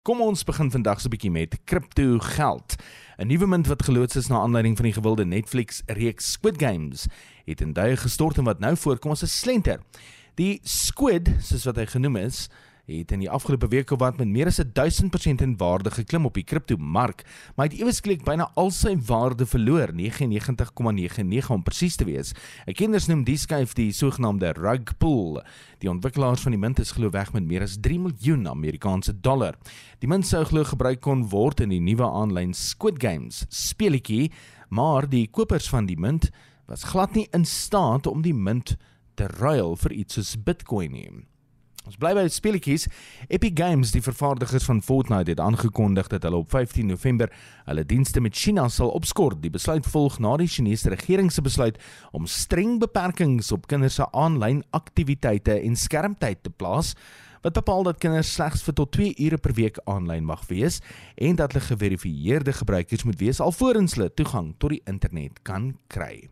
Kom ons begin vandag so 'n bietjie met kripto geld. 'n Nuwe munt wat geloods is na aanleiding van die gewilde Netflix reeks Squid Games het in duie gestort en wat nou voorkom as 'n slenter. Die Squid, soos wat hy genoem is, het in die afgelope week wat met meer as 1000% in waarde geklim op die kriptomark, maar het ewesklik byna al sy waarde verloor, 99,99 om presies te wees. Ekenders noem die skuif die sogenaamde rug pull. Die ontwikkelaars van die munt is glo weg met meer as 3 miljoen Amerikaanse dollar. Die munt sou glo gebruik kon word in die nuwe aanlyn Squid Games speletjie, maar die kopers van die munt was glad nie in staat om die munt te ruil vir iets soos Bitcoin nie. Ons bly by speletjies. Epic Games, die vervaardigers van Fortnite, het aangekondig dat hulle op 15 November hulle dienste met China sal opskort. Die besluit volg na die Chinese regering se besluit om streng beperkings op kinders se aanlyn aktiwiteite en skermtyd te plaas wat bepaal dat kinders slegs vir tot 2 ure per week aanlyn mag wees en dat hulle geverifieerde gebruikers moet wees alvorens hulle toegang tot die internet kan kry.